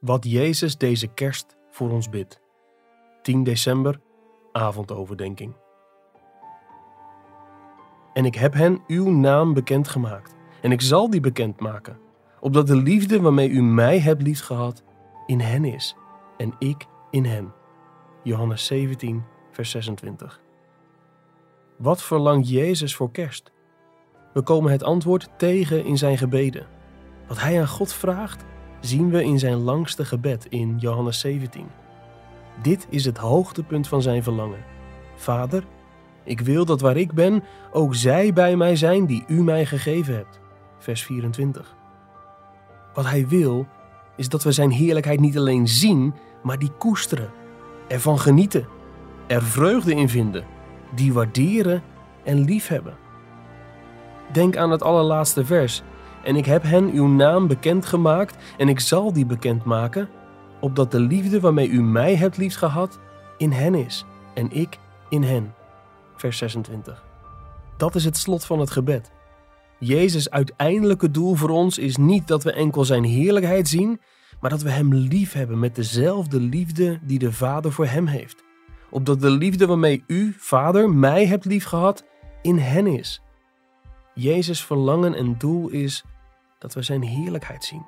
Wat Jezus deze kerst voor ons bidt. 10 december, avondoverdenking. En ik heb hen uw naam bekendgemaakt, en ik zal die bekendmaken, opdat de liefde waarmee u mij hebt liefgehad in hen is, en ik in hen. Johannes 17, vers 26. Wat verlangt Jezus voor kerst? We komen het antwoord tegen in zijn gebeden. Wat hij aan God vraagt, zien we in zijn langste gebed in Johannes 17. Dit is het hoogtepunt van zijn verlangen. Vader, ik wil dat waar ik ben, ook zij bij mij zijn die u mij gegeven hebt. Vers 24. Wat hij wil, is dat we zijn heerlijkheid niet alleen zien, maar die koesteren, ervan genieten, er vreugde in vinden, die waarderen en liefhebben. Denk aan het allerlaatste vers. En ik heb hen uw naam bekendgemaakt en ik zal die bekendmaken, opdat de liefde waarmee u mij hebt liefgehad in hen is en ik in hen. Vers 26. Dat is het slot van het gebed. Jezus' uiteindelijke doel voor ons is niet dat we enkel zijn heerlijkheid zien, maar dat we Hem lief hebben met dezelfde liefde die de Vader voor Hem heeft. Opdat de liefde waarmee u, Vader, mij hebt liefgehad, in hen is. Jezus' verlangen en doel is dat we Zijn heerlijkheid zien.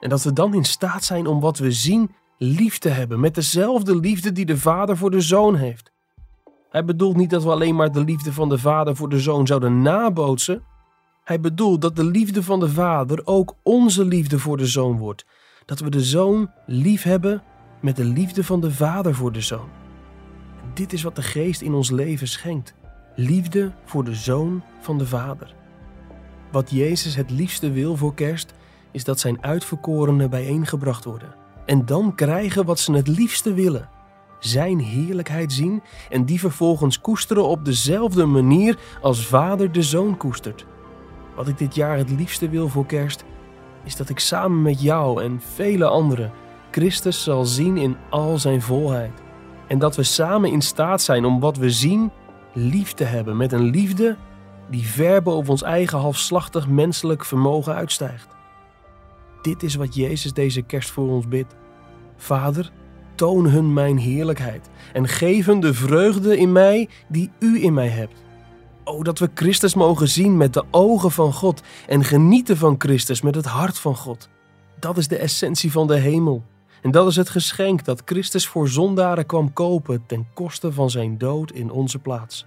En dat we dan in staat zijn om wat we zien lief te hebben met dezelfde liefde die de Vader voor de Zoon heeft. Hij bedoelt niet dat we alleen maar de liefde van de Vader voor de Zoon zouden nabootsen. Hij bedoelt dat de liefde van de Vader ook onze liefde voor de Zoon wordt. Dat we de Zoon lief hebben met de liefde van de Vader voor de Zoon. Dit is wat de Geest in ons leven schenkt. Liefde voor de Zoon van de Vader. Wat Jezus het liefste wil voor kerst, is dat zijn uitverkorenen bijeengebracht worden. En dan krijgen wat ze het liefste willen. Zijn heerlijkheid zien en die vervolgens koesteren op dezelfde manier als Vader de Zoon koestert. Wat ik dit jaar het liefste wil voor kerst, is dat ik samen met jou en vele anderen Christus zal zien in al zijn volheid. En dat we samen in staat zijn om wat we zien lief te hebben met een liefde die ver boven ons eigen halfslachtig menselijk vermogen uitstijgt. Dit is wat Jezus deze kerst voor ons bidt. Vader, toon hun mijn heerlijkheid en geef hun de vreugde in mij die u in mij hebt. O, dat we Christus mogen zien met de ogen van God en genieten van Christus met het hart van God. Dat is de essentie van de hemel. En dat is het geschenk dat Christus voor zondaren kwam kopen ten koste van zijn dood in onze plaats.